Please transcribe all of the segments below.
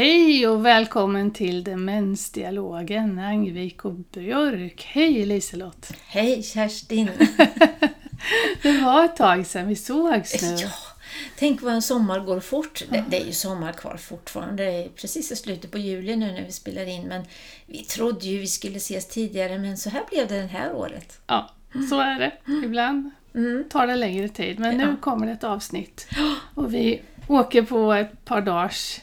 Hej och välkommen till Demensdialogen, Angvik och Björk. Hej Liselott! Hej Kerstin! det var ett tag sedan vi sågs nu. Ja, tänk vad en sommar går fort. Det, det, är ju sommar kvar fortfarande. Det är precis i slutet på juli nu när vi spelar in. Men vi trodde ju vi skulle ses tidigare, men så här blev det det här året. Ja, så är det. Ibland mm. tar det längre tid, men nu kommer det ett avsnitt. Och vi åker på ett par dagars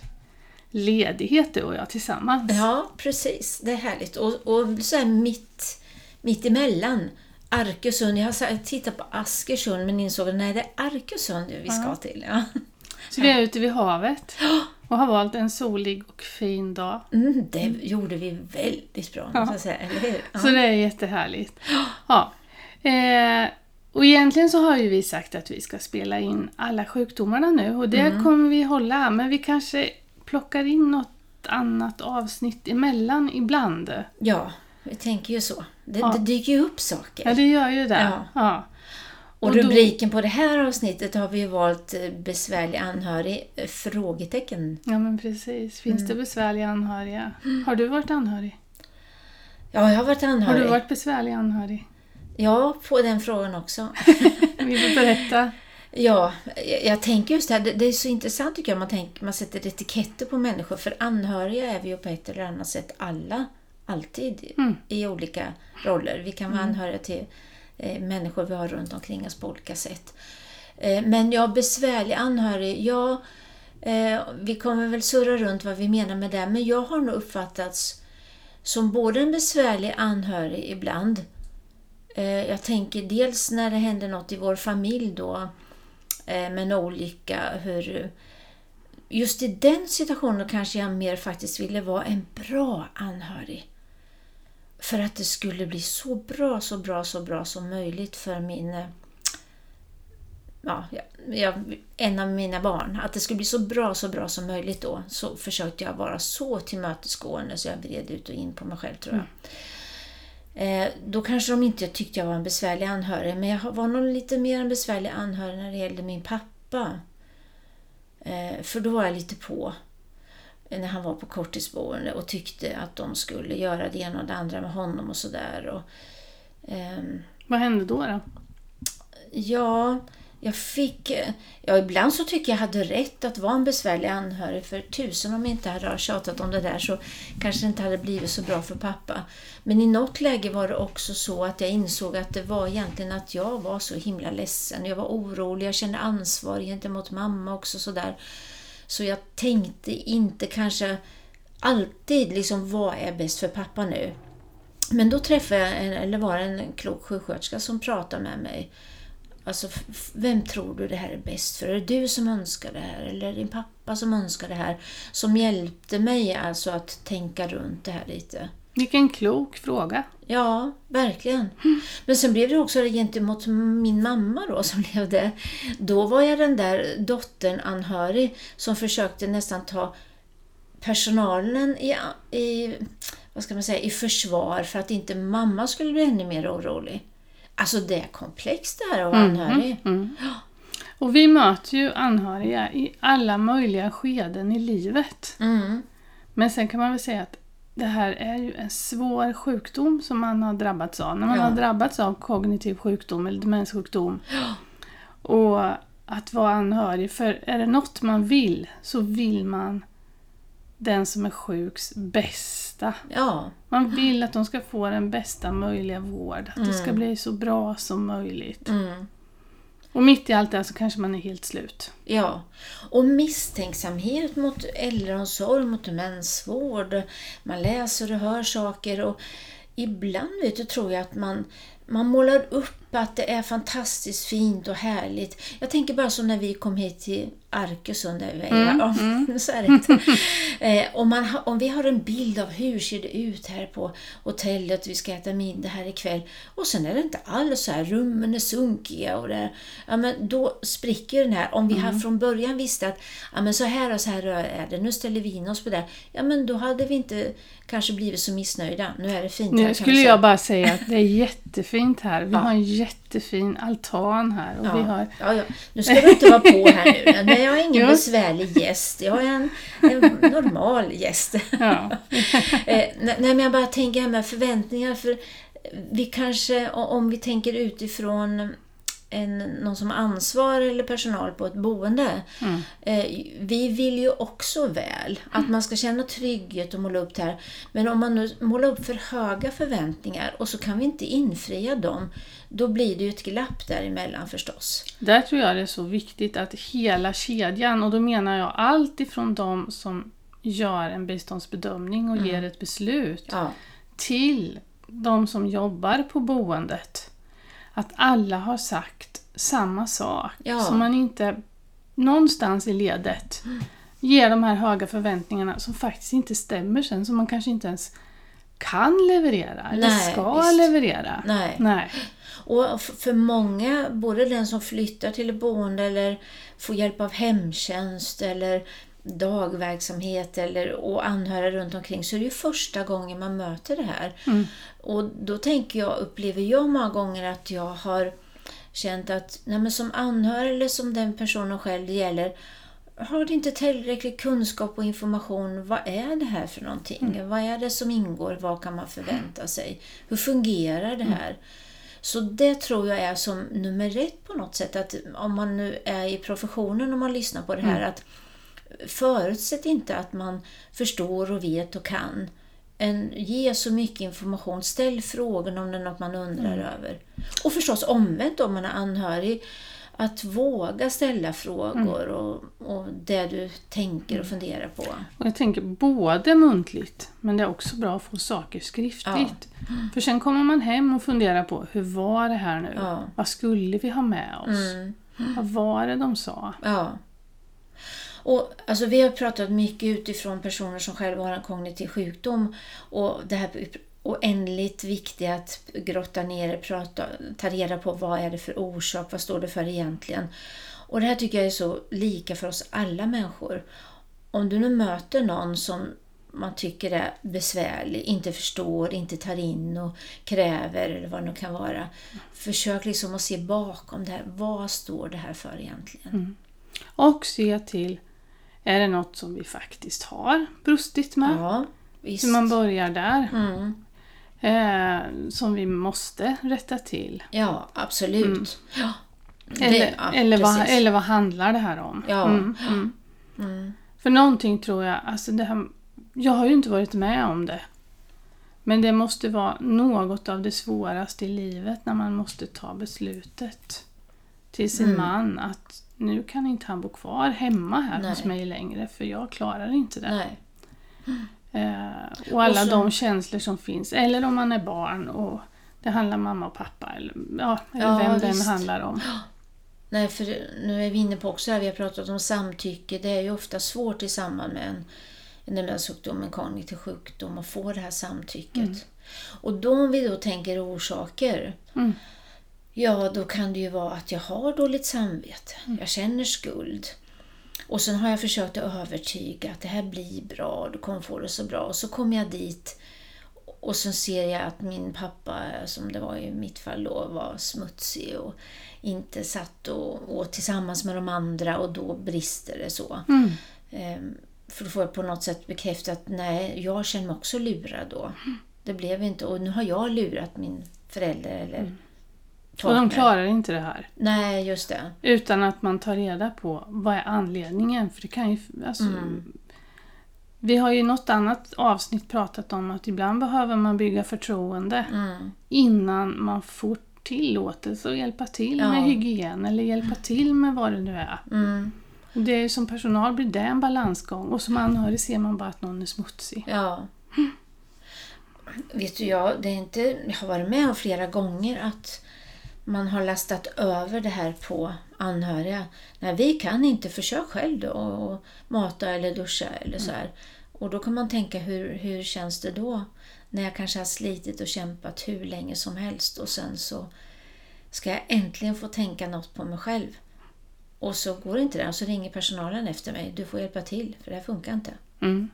ledighet du och jag tillsammans. Ja, precis. Det är härligt. Och, och så här mitt, mitt emellan Arkösund. Jag har tittat på Askersund men insåg att nej, det är Arkösund vi ska till. Ja. Så vi är ute vid havet och har valt en solig och fin dag. Mm, det gjorde vi väldigt bra, ja. måste säga. Eller hur? Ja. Så det är jättehärligt. Ja. Eh, och egentligen så har ju vi sagt att vi ska spela in alla sjukdomarna nu och det mm. kommer vi hålla, men vi kanske plockar in något annat avsnitt emellan ibland. Ja, vi tänker ju så. Det, ja. det dyker ju upp saker. Ja, det gör ju det. Ja. ja. Och, och rubriken då... på det här avsnittet har vi valt eh, besvärlig anhörig? Eh, frågetecken. Ja, men precis. Finns mm. det besvärliga anhöriga? Har du varit anhörig? Ja, jag har varit anhörig. Har du varit besvärlig anhörig? Ja, på den frågan också. Vill du berätta? Ja, jag tänker just det här, det är så intressant tycker jag, man, tänker, man sätter etiketter på människor, för anhöriga är vi ju på ett eller annat sätt alla, alltid, mm. i olika roller. Vi kan vara mm. anhöriga till eh, människor vi har runt omkring oss på olika sätt. Eh, men ja, besvärlig anhörig, ja, eh, vi kommer väl surra runt vad vi menar med det, men jag har nog uppfattats som både en besvärlig anhörig ibland, eh, jag tänker dels när det händer något i vår familj då, men med en olycka. Hur, just i den situationen kanske jag mer faktiskt ville vara en bra anhörig. För att det skulle bli så bra, så bra, så bra som möjligt för min eh, ja, jag, en av mina barn. Att det skulle bli så bra, så bra som möjligt då. Så försökte jag vara så tillmötesgående så jag vred ut och in på mig själv tror jag. Mm. Eh, då kanske de inte tyckte jag var en besvärlig anhörig, men jag var nog lite mer en besvärlig anhörig när det gällde min pappa. Eh, för då var jag lite på när han var på korttidsboende och tyckte att de skulle göra det ena och det andra med honom och sådär. Eh, Vad hände då? då? Ja, jag fick... Ja, ibland så tycker jag hade rätt att vara en besvärlig anhörig. För tusen om jag inte hade tjatat om det där så kanske det inte hade blivit så bra för pappa. Men i något läge var det också så att jag insåg att det var egentligen att jag var så himla ledsen. Jag var orolig, jag kände ansvar gentemot mamma också sådär. Så jag tänkte inte kanske alltid liksom vad är bäst för pappa nu? Men då träffade jag, en, eller var det en klok sjuksköterska som pratade med mig Alltså, vem tror du det här är bäst för? Är det du som önskar det här eller din pappa som önskar det här? Som hjälpte mig alltså att tänka runt det här lite. Vilken klok fråga. Ja, verkligen. Men sen blev det också gentemot min mamma då som levde. Då var jag den där dottern anhörig som försökte nästan ta personalen i, i, vad ska man säga, i försvar för att inte mamma skulle bli ännu mer orolig. Alltså det är komplext det här att vara mm, anhörig. Mm, mm. Och vi möter ju anhöriga i alla möjliga skeden i livet. Mm. Men sen kan man väl säga att det här är ju en svår sjukdom som man har drabbats av. När man ja. har drabbats av kognitiv sjukdom eller demenssjukdom. Och att vara anhörig, för är det något man vill så vill man den som är sjuks bästa. Ja. Man vill att de ska få den bästa möjliga vård. Att mm. det ska mm. bli så bra som möjligt. Mm. Och mitt i allt det här så kanske man är helt slut. Ja, och misstänksamhet mot äldreomsorg, mot demensvård. Man läser och hör saker och ibland vet du, tror jag att man, man målar upp att det är fantastiskt fint och härligt. Jag tänker bara som när vi kom hit till Arkösund, där vi är. Mm, ja, mm. så är det. eh, om, man ha, om vi har en bild av hur ser det ut här på hotellet, vi ska äta middag här ikväll. Och sen är det inte alls så här, rummen är sunkiga och det, ja, men då spricker den här. Om vi mm. från början visste att ja, men så här och så här är det, nu ställer vi in oss på det. Ja men då hade vi inte kanske blivit så missnöjda. Nu är det fint Nu skulle jag bara säga att det är jättefint jättefint här. Vi Ja. har en jättefin altan här. Och Ja. vi har... Ja, ja. Nu ska du inte vara på här nu. Nej, jag är ingen Jo. besvärlig gäst. Jag är en, en normal gäst. Ja. Eh, nej, men jag bara tänker här med förväntningar. För vi kanske, om vi tänker utifrån en, någon som har ansvar eller personal på ett boende. Mm. Eh, vi vill ju också väl. Att man ska känna trygghet och måla upp det här. Men om man nu målar upp för höga förväntningar och så kan vi inte infria dem. Då blir det ju ett glapp däremellan förstås. Där tror jag det är så viktigt att hela kedjan, och då menar jag allt ifrån de som gör en biståndsbedömning och ger ett beslut Ja, till de som jobbar på boendet. Att alla har sagt samma sak. Ja. Så man inte någonstans i ledet ger de här höga förväntningarna som faktiskt inte stämmer sen, som man kanske inte ens kan leverera eller Nej, ska visst. leverera. nej. Nej. Och för många, både den som flyttar till ett boende eller får hjälp av hemtjänst eller dagverksamhet eller, och anhöriga runt omkring så är det ju första gången man möter det här. Och då tänker jag, upplever jag många gånger att jag har känt att nej som anhörig eller som den personen själv det gäller har det inte tillräcklig kunskap och information. Vad är det här för någonting? Vad är det som ingår? Vad kan man förvänta sig? Hur fungerar det här? Så det tror jag är som nummer ett på något sätt. Att om man nu är i professionen och man lyssnar på det här. att Förutsätt inte att man förstår och vet och kan. En, ge så mycket information. Ställ frågor om det är något man undrar över. Och förstås omvänt om man är anhörig. Att våga ställa frågor och, och det du tänker och funderar på. Och jag tänker både muntligt, men det är också bra att få saker skriftligt. För sen kommer man hem och funderar på, hur var det här nu? Ja. Vad skulle vi ha med oss? Mm. Vad var det de sa? Ja. Och, alltså, vi har pratat mycket utifrån personer som själva har en kognitiv sjukdom. Och det här oändligt viktiga att grotta ner prata, ta reda på vad är det för orsak, vad står det för egentligen. Och det här tycker jag är så lika för oss alla människor. Om du nu möter någon som man tycker är besvärlig, inte förstår, inte tar in och kräver eller vad det nu kan vara. Försök liksom att se bakom det här. Vad står det här för egentligen? Mm. Och se till, är det något som vi faktiskt har brustit med? Ja, visst. Så man börjar där. Mm. Eh, som vi måste rätta till. Ja, absolut. Ja. Det- Eller, ja, eller, vad, eller vad handlar det här om? Ja. Mm, mm. Mm. För någonting tror jag, alltså det här, jag har ju inte varit med om det. Men det måste vara något av det svåraste i livet när man måste ta beslutet till sin Mm. man att nu kan inte han bo kvar hemma här Nej. hos mig längre för jag klarar inte det. Nej. Eh, och alla Och så- de känslor som finns. Eller om man är barn och det handlar mamma och pappa eller, ja, eller Ja, vem den handlar om. Nej, för nu är vi inne på också här, vi har pratat om samtycke. Det är ju ofta svårt i samband med en, en demenssjukdom, en kognitiv sjukdom, att få det här samtycket. Och då om vi då tänker orsaker, Mm. Ja då kan det ju vara att jag har dåligt samvete, jag känner skuld. Och sen har jag försökt att övertyga att det här blir bra, du kommer få det så bra. Och så kommer jag dit och så ser jag att min pappa, som det var i mitt fall då, var smutsig och inte satt och åt tillsammans med de andra och då brister det så. Mm. Ehm, För då får jag på något sätt bekräftat att nej, jag känner mig också lurad då. Det blev inte, och nu har jag lurat min förälder eller Och partner. de klarar inte det här. Nej, just det. Utan att man tar reda på vad är anledningen. För det kan ju, alltså, Mm. Vi har ju i något annat avsnitt pratat om att ibland behöver man bygga förtroende Mm. innan man får tillåtelse att hjälpa till Ja. med hygien eller hjälpa till med vad det nu är. Mm. Och det är som personal blir det en balansgång och som anhörig ser man bara att någon är smutsig. Ja. Vet du, jag, det är inte, jag har varit med om flera gånger att man har lastat över det här på anhöriga. Nej, vi kan inte, försök själv då och mata eller duscha eller så här. Och då kan man tänka, hur, hur känns det då? När jag kanske har slitit och kämpat hur länge som helst och sen så ska jag äntligen få tänka något på mig själv. Och så går inte det och så ringer personalen efter mig. Du får hjälpa till, för det här funkar inte. Mm.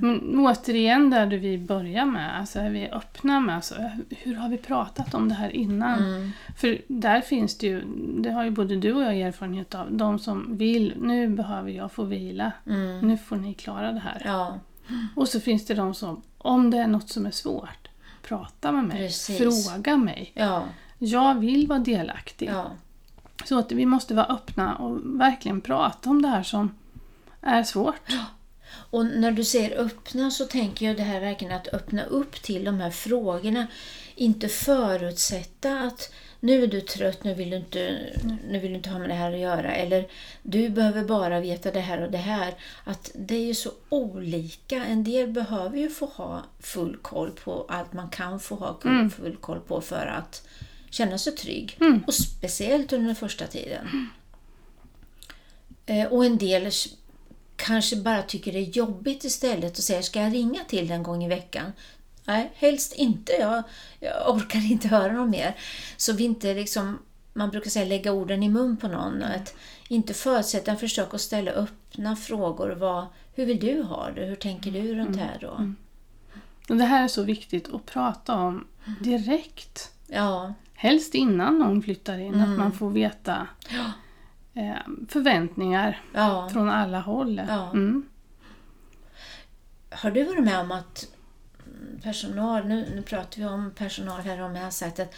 Men återigen där du vi börjar med, alltså är vi öppna med, alltså, hur har vi pratat om det här innan? Mm. För där finns det ju, det har ju både du och jag erfarenhet av, de som vill, nu behöver jag få vila, Mm. nu får ni klara det här. Ja, Och så finns det de som, om det är något som är svårt, prata med mig, Precis. fråga mig. ja, Jag vill vara delaktig. ja. Så att vi måste vara öppna och verkligen prata om det här som är svårt. Och när du säger öppna så tänker jag det här verkligen att öppna upp till de här frågorna. Inte förutsätta att nu är du trött, nu vill du inte, nu vill du inte ha med det här att göra. Eller du behöver bara veta det här och det här. Att det är ju så olika. En del behöver ju få ha full koll på allt man kan få ha full koll på för att känna sig trygg. Och speciellt under den första tiden. Eh, Och en del kanske bara tycker det är jobbigt istället och säger ska jag ringa till den en gång i veckan? Nej, helst inte. Jag, jag orkar inte höra något mer. Så vi inte liksom, man brukar säga lägga orden i mun på någon. Att inte förutsätta, utan försök att ställa öppna frågor. Vad, hur vill du ha det? Hur tänker du runt här då? Och det här är så viktigt att prata om direkt. Ja, Helst innan någon flyttar in, Mm. att man får veta eh, förväntningar ja. från alla håll. Ja. Mm. Har du varit med om att mm, personal, nu, nu pratar vi om personal här, om jag har sagt att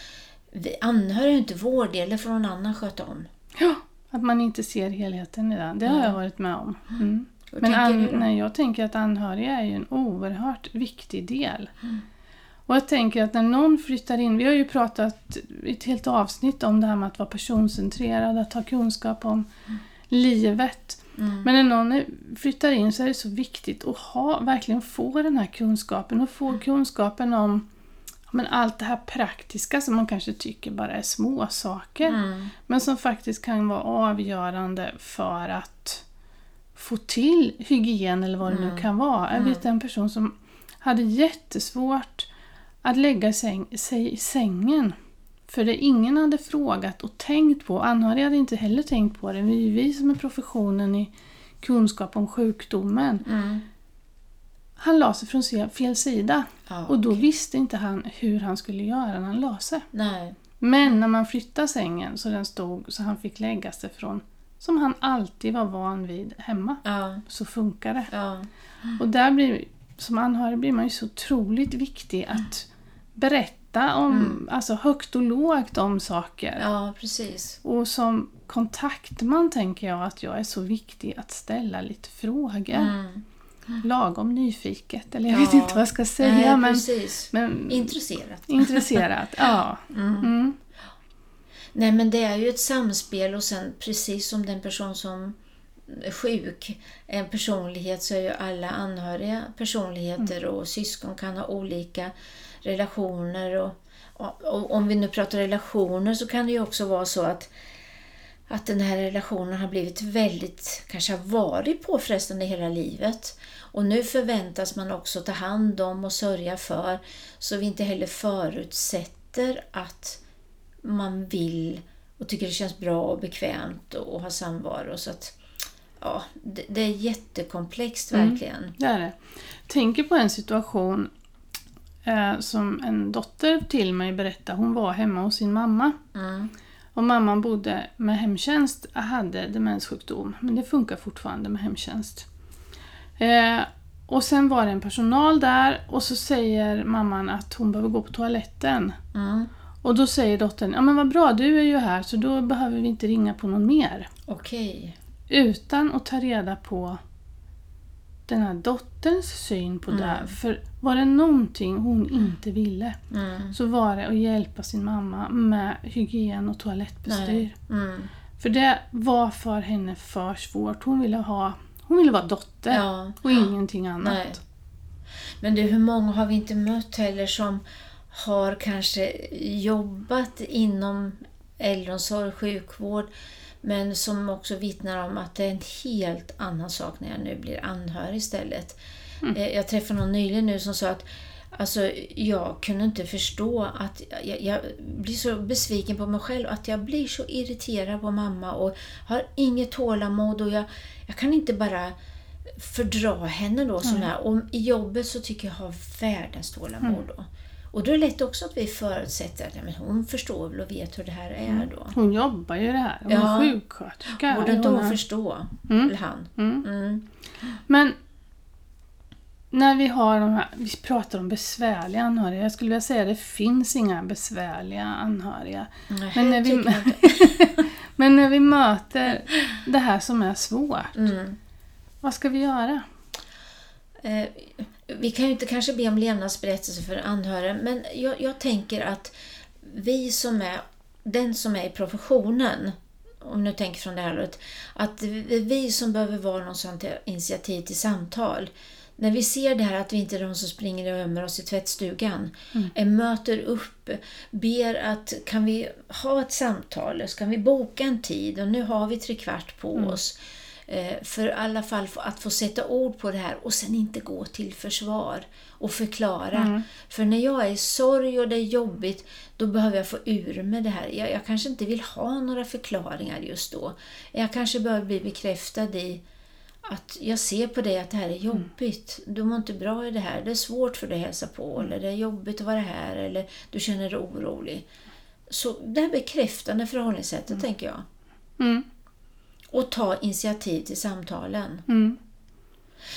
vi anhöriga är inte vår del, det får någon annan sköta om. Ja, att man inte ser helheten i det. Det har jag varit med om. Mm. Men an, nej, jag tänker att anhöriga är en oerhört viktig del. Mm. Och jag tänker att när någon flyttar in, vi har ju pratat ett helt avsnitt om det här med att vara personcentrerad, att ha kunskap om livet. Mm. Men när någon flyttar in så är det så viktigt att ha, verkligen få den här kunskapen och få kunskapen om men allt det här praktiska som man kanske tycker bara är små saker. Mm. Men som faktiskt kan vara avgörande för att få till hygien eller vad det nu kan vara. Jag vet en person som hade jättesvårt att lägga säng, sig i sängen. För det ingen hade frågat och tänkt på. Anhöriga hade inte heller tänkt på det. Det är ju vi som är professionen i kunskap om sjukdomen. Mm. Han la sig från fel sida. Ja, Och då visste inte han hur han skulle göra när han la sig. Nej. Men när man flyttade sängen så den stod så han fick lägga sig från som han alltid var van vid hemma. Ja, Så funkar det. ja, Och där blir, som anhörig blir man ju så otroligt viktig att berätta om, alltså högt och lågt om saker. ja, precis. Och som kontaktman tänker jag att jag är så viktig att ställa lite frågor. Mm. Lagom nyfiket, eller jag Ja. vet inte vad jag ska säga. Nej, men, precis. men Intresserat. intresserat, ja. Mm. Nej, men det är ju ett samspel och sen precis som den person som är sjuk är en personlighet så är ju alla anhöriga personligheter och syskon kan ha olika relationer. Och, och, och om vi nu pratar relationer så kan det ju också vara så att att den här relationen har blivit väldigt, kanske har varit påfrestande hela livet. Och nu förväntas man också ta hand om och sörja för så vi inte heller förutsätter att man vill och tycker det känns bra och bekvämt och ha samvaro. Så att, ja, det, det är jättekomplext verkligen. Det är det. Tänker på en situation eh, som en dotter till mig berättade. Hon var hemma hos sin mamma. Mm. Och mamman bodde med hemtjänst, hade demenssjukdom. Men det funkar fortfarande med hemtjänst. Eh, och sen var det en personal där och så säger mamman att hon behöver gå på toaletten. Mm. Och då säger dottern, ja men vad bra, du är ju här så då behöver vi inte ringa på någon mer. Okej. Utan att ta reda på den här dotterns syn på det. här. För var det någonting hon inte ville Mm. så var det att hjälpa sin mamma med hygien och toalettbestyr. Mm. För det var för henne för svårt. Hon ville, ha, hon ville vara dotter Ja. och ingenting annat. Nej. Men du, hur många har vi inte mött heller som har kanske jobbat inom äldreomsorg, sjukvård, men som också vittnar om att det är en helt annan sak när jag nu blir anhörig istället. Eh, Jag träffade någon nyligen nu som sa att Alltså, jag kunde inte förstå att jag, jag blir så besviken på mig själv att jag blir så irriterad på mamma och har inget tålamod och jag, jag kan inte bara fördra henne då. Som är. Och i jobbet så tycker jag har världens tålamod då. Och då är det lätt också att vi förutsätter att ja, men hon förstår väl och vet hur det här är då. Hon jobbar ju det här. Hon Ja. är sjuksköterska. Borde inte Hon hon förstå? Mm. Eller han? Mm. Mm. Men när vi har de här, vi pratar om besvärliga anhöriga. Jag skulle vilja säga att det finns inga besvärliga anhöriga. Nej, Men när, vi, men när vi möter det här som är svårt, Mm. vad ska vi göra? Vi kan ju inte kanske be om levnadsberättelser för anhöriga, men jag, jag tänker att vi som är, den som är i professionen, om nu tänker från det här året, att det är vi som behöver vara någon till initiativ till samtal. När vi ser det här att vi inte är de som springer och ömmer oss i tvättstugan, eh, möter upp, ber att kan vi ha ett samtal, eller ska vi boka en tid och nu har vi tre kvart på oss. Eh, För i alla fall att få sätta ord på det här och sen inte gå till försvar och förklara. För när jag är i sorg och det är jobbigt, då behöver jag få ur mig det här. Jag, jag kanske inte vill ha några förklaringar just då. Jag kanske behöver bli bekräftad i att jag ser på dig att det här är jobbigt. Du mår inte bra i det här. Det är svårt för dig att hälsa på. Eller det är jobbigt att vara här. Eller du känner dig orolig. Så det här bekräftande förhållningssättet tänker jag. Mm. Och ta initiativ till samtalen. Mm.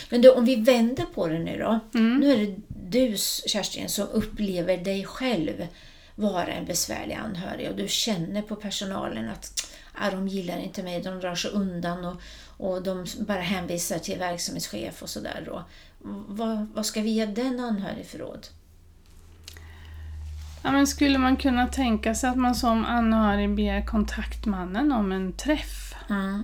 Men då, om vi vänder på det nu då. Mm. Nu är det du Kerstin som upplever dig själv vara en besvärlig anhörig och du känner på personalen att ah, de gillar inte mig, de drar sig undan och, och de bara hänvisar till verksamhetschef och sådär. Vad, vad ska vi ge den anhörig för råd? Ja, men skulle man kunna tänka sig att man som anhörig ber kontaktmannen om en träff? Mm.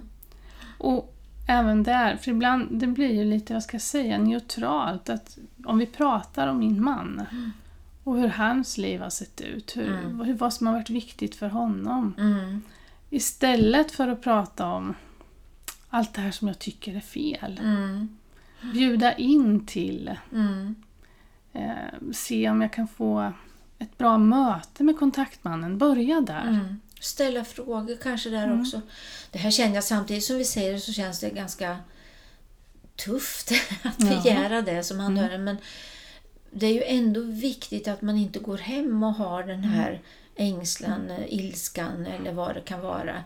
Och även där, för ibland det blir ju lite, vad ska jag säga, neutralt. Att om vi pratar om min man och hur hans liv har sett ut, hur, Mm. vad som har varit viktigt för honom. Mm. Istället för att prata om allt det här som jag tycker är fel. Mm. Bjuda in till, Mm. eh, se om jag kan få ett bra möte med kontaktmannen. Börja där. Mm. Ställa frågor kanske där också. Det här känner jag samtidigt som vi säger det så känns det ganska tufft att Ja. begära det som anhörig. Men det är ju ändå viktigt att man inte går hem och har den här ängslan, ilskan eller vad det kan vara.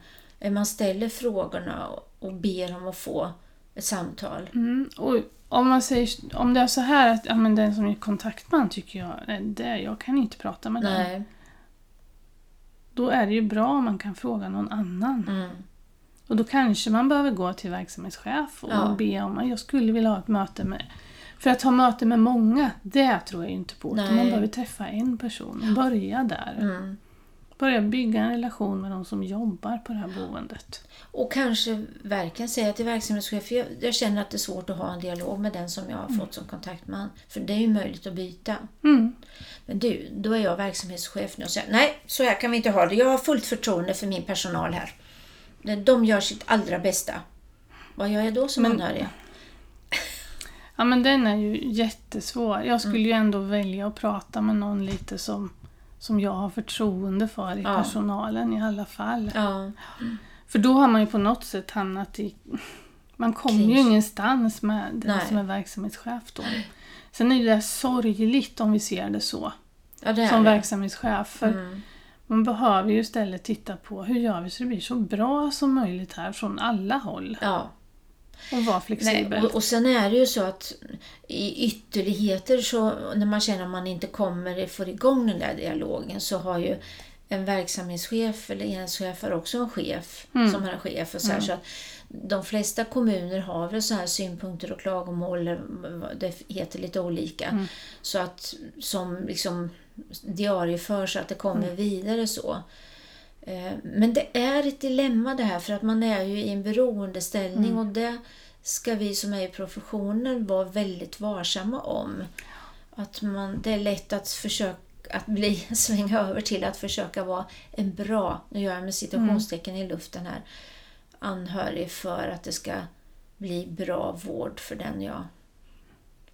Man ställer frågorna och ber om att få ett samtal. Mm, och om, man säger, om det är så här att ja, men den som är kontaktman tycker jag, är det, jag kan inte prata med den. Då är det ju bra om man kan fråga någon annan. Mm. Och då kanske man behöver gå till verksamhetschef och Ja. be om att jag skulle vilja ha ett möte med... För att ha möte med många, det tror jag inte på. Nej. man behöver träffa en person och börja där. Mm. Börja bygga en relation med de som jobbar på det här boendet. Och kanske verkligen säga till verksamhetschef, jag, jag känner att det är svårt att ha en dialog med den som jag har fått som kontaktman. För det är ju möjligt att byta. Mm. Men du, då är jag verksamhetschef nu och säger nej, så här kan vi inte ha det. Jag har fullt förtroende för min personal här. De gör sitt allra bästa. Vad gör jag då som Men- anhörig? Ja men den är ju jättesvår. Jag skulle Mm. ju ändå välja att prata med någon lite som, som jag har förtroende för i Ja. personalen i alla fall. Ja, För då har man ju på något sätt hamnat i... Man kommer ju ingenstans med den Nej. som är verksamhetschef då. Sen är det sorgligt om vi ser det så, ja det som det. verksamhetschef. För Mm. man behöver ju istället titta på hur gör vi så det blir så bra som möjligt här från alla håll. Ja. Och vara Nej, flexibel. och, och sen är det ju så att i ytterligheter så när man känner att man inte kommer får igång den där dialogen så har ju en verksamhetschef eller enhetschef har också en chef Mm. som har en chef. Och så, här, så att de flesta kommuner har väl så här synpunkter och klagomål, det heter lite olika. Mm. Så att som liksom diarieförs så att det kommer vidare så. Eh, Men det är ett dilemma det här för att man är ju i en beroendeställning och det ska vi som är i professionen vara väldigt varsamma om. Att man, det är lätt att försöka att bli, svänga över till att försöka vara en bra, nu gör jag med citationstecken i luften här, anhörig för att det ska bli bra vård för den jag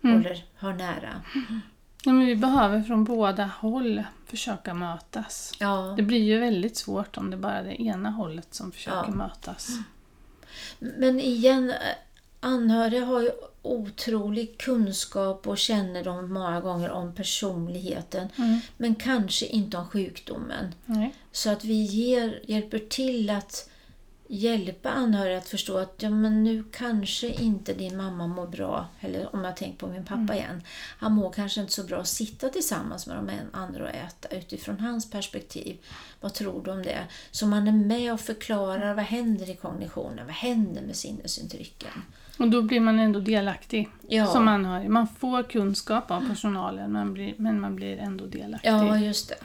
håller, har nära. Ja, men vi behöver från båda håll försöka mötas. Ja. Det blir ju väldigt svårt om det bara är det ena hållet som försöker Ja. mötas. Men igen, anhöriga har ju otrolig kunskap och kännedom många gånger om personligheten Mm. men kanske inte om sjukdomen. Nej. Så att vi ger, hjälper till att hjälpa anhöriga att förstå att ja, men nu kanske inte din mamma mår bra. Eller om jag tänker på min pappa igen. Han mår kanske inte så bra att sitta tillsammans med de andra och äta utifrån hans perspektiv. Vad tror du om det? Så man är med och förklarar vad händer i kognitionen, vad händer med sinnesintrycken. Och då blir man ändå delaktig Ja. som anhörig. Man får kunskap av personalen men, blir, men man blir ändå delaktig. Ja, just det.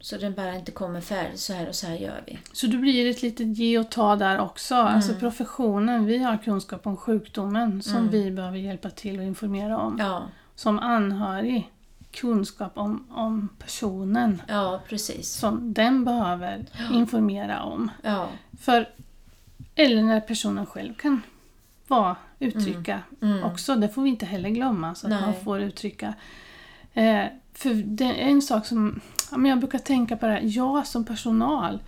Så den bara inte kommer färdigt, så här och så här gör vi. Så det blir ett litet ge och ta där också. Mm. Alltså professionen, vi har kunskap om sjukdomen som vi behöver hjälpa till och informera om. Ja, Som anhörig, kunskap om, om personen ja precis. som den behöver informera om. Ja, För, eller när personen själv kan vara, uttrycka också. Det får vi inte heller glömma. Så att Nej. man får uttrycka. Eh, för det är en sak som men jag brukar tänka på det här. Jag som personal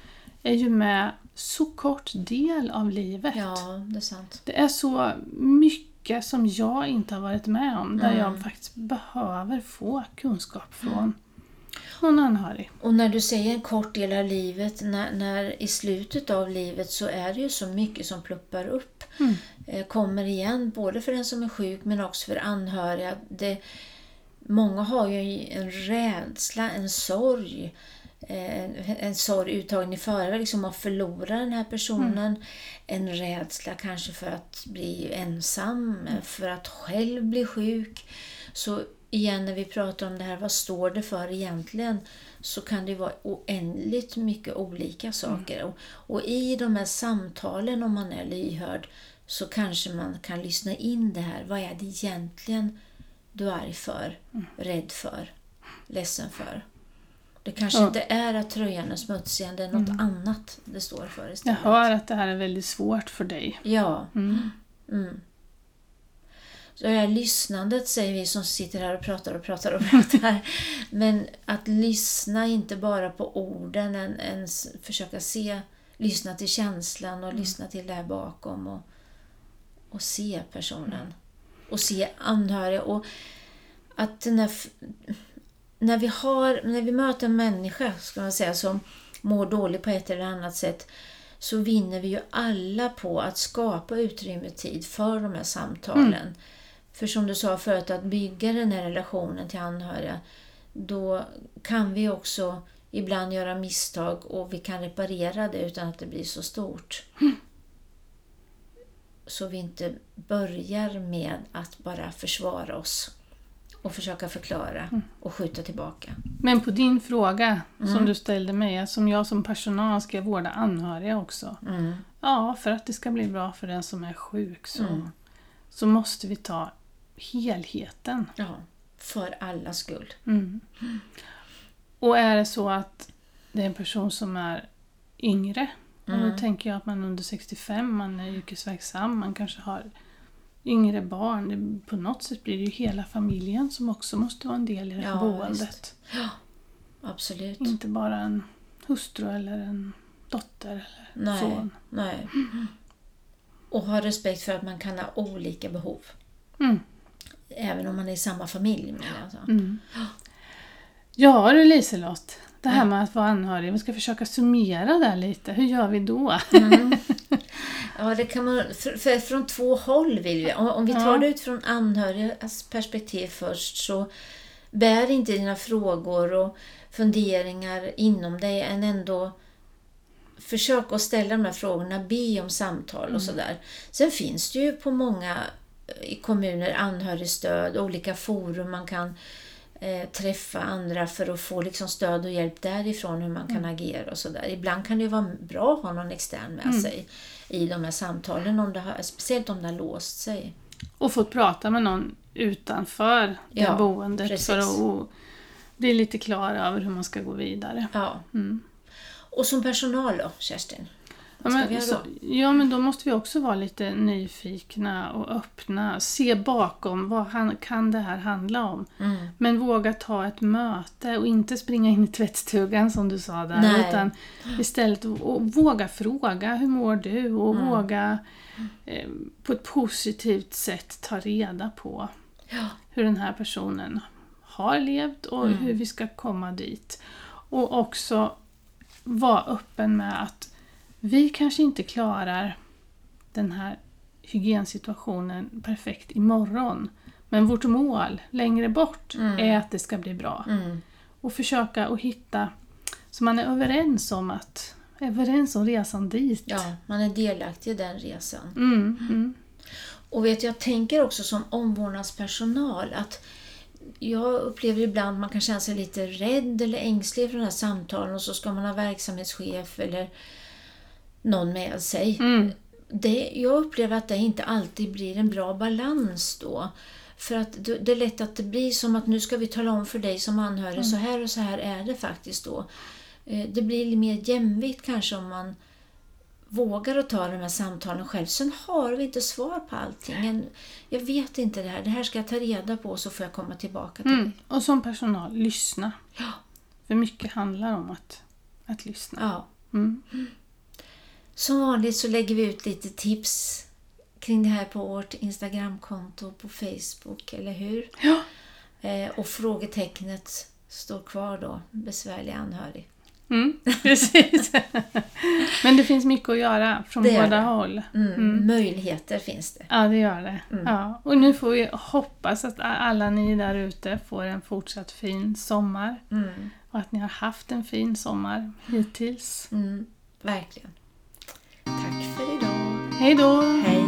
är ju med så kort del av livet. ja, det är sant. Det är så mycket som jag inte har varit med om. Där Mm. jag faktiskt behöver få kunskap från någon anhörig. Och när du säger en kort del av livet, när, när i slutet av livet så är det ju så mycket som pluppar upp. Mm. Eh, kommer igen, både för den som är sjuk men också för anhöriga. Det, många har ju en rädsla, en sorg. Eh, en sorg uttagen i förväg, liksom att förlora den här personen. En rädsla kanske för att bli ensam, eh, för att själv bli sjuk. Så igen när vi pratar om det här, vad står det för egentligen? Så kan det vara oändligt mycket olika saker. Och, och i de här samtalen, om man är lyhörd, så kanske man kan lyssna in det här. Vad är det egentligen du är arg för, rädd för, ledsen för? Det kanske Ja. inte är att tröjan är smutsig, det är något annat det står för Jag istället. hör att det här är väldigt svårt för dig. Ja. Mm. Mm. Så det här lyssnandet säger vi som sitter här och pratar och pratar och pratar. Men att lyssna inte bara på orden, en, ens försöka se, lyssna till känslan och lyssna till det här bakom och, och se personen. Och se anhöriga. Och att när, när, vi har, när vi möter en människa ska man säga, som mår dåligt på ett eller annat sätt så vinner vi ju alla på att skapa utrymme och tid för de här samtalen. För som du sa förut, att bygga den här relationen till anhöriga, då kan vi också ibland göra misstag och vi kan reparera det utan att det blir så stort. Så vi inte börjar med att bara försvara oss och försöka förklara och skjuta tillbaka. Men på din fråga Mm. som du ställde mig, som jag som personal ska vårda anhöriga också. Mm. Ja, för att det ska bli bra för den som är sjuk så, Mm. så måste vi ta helheten. Ja, för allas skull. Mm. Och är det så att det är en person som är yngre, och Mm. då tänker jag att man är under 65, man är yrkesverksam, man kanske har yngre barn. Det, på något sätt blir det ju hela familjen som också måste vara en del i det här Ja, boendet. Absolut. Inte bara en hustru eller en dotter eller Nej, son. nej. Och ha respekt för att man kan ha olika behov. Mm. Även om man är i samma familj. jag. Alltså. Mm. Ja du Liselott, det här med att vara anhörig, vi ska försöka summera det lite. Hur gör vi då? Mm. Ja, det kan man, för, för, från två håll vill vi. Om, om vi tar det utifrån anhörigas perspektiv först så bär inte dina frågor och funderingar inom dig än ändå försök att ställa de här frågorna, be om samtal och sådär. Sen finns det ju på många eh, i kommuner anhörigstöd, olika forum man kan eh, träffa andra för att få liksom stöd och hjälp därifrån hur man kan agera och sådär. Ibland kan det ju vara bra att ha någon extern med sig i de här samtalen, om det har, speciellt om det har låst sig. Och fått prata med någon utanför det Ja, boendet precis. för att bli lite klar över hur man ska gå vidare. Ja. Mm. Och som personal då, Kerstin? Ska men, så, ja, men då måste vi också vara lite nyfikna och öppna. Se bakom, vad han, kan det här handla om? Mm. Men våga ta ett möte och inte springa in i tvättstugan som du sa där. Nej. Utan istället våga fråga, hur mår du? Och Mm. våga eh, på ett positivt sätt ta reda på Ja. hur den här personen har levt och Mm. hur vi ska komma dit. Och också vara öppen med att vi kanske inte klarar den här hygiensituationen perfekt imorgon. Men vårt mål längre bort Mm. är att det ska bli bra. Mm. Och försöka att hitta, så man är överens om att överens om resan dit. ja, man är delaktig i den resan. Mm, mm, Och vet, jag tänker också som omvårdnadspersonal att jag upplever ibland att man kan känna sig lite rädd eller ängslig för de här samtalen och så ska man ha verksamhetschef eller någon med sig. mm, Det, jag upplever att det inte alltid blir en bra balans då. För att det är lätt att det blir som att nu ska vi tala om för dig som anhörig, så här och så här är det faktiskt då. Eh, Det blir lite mer jämvikt kanske om man vågar att ta de här samtalen själv. Sen har vi inte svar på allting. Jag vet inte det här, det här ska jag ta reda på så får jag komma tillbaka till mm. Och som personal, lyssna. Ja. För mycket handlar om att, att lyssna. Ja. Mm. Som vanligt så lägger vi ut lite tips kring det här på vårt Instagramkonto på Facebook, eller hur? Ja. Eh, och frågetecknet står kvar då, besvärlig anhörig. Mm, precis. Men det finns mycket att göra från Det båda det. håll. Mm. Möjligheter finns det. Ja, det gör det. Mm. Ja. Och nu får vi hoppas att alla ni där ute får en fortsatt fin sommar. Mm. Och att ni har haft en fin sommar hittills. Mm. Verkligen. Hej då! Hej!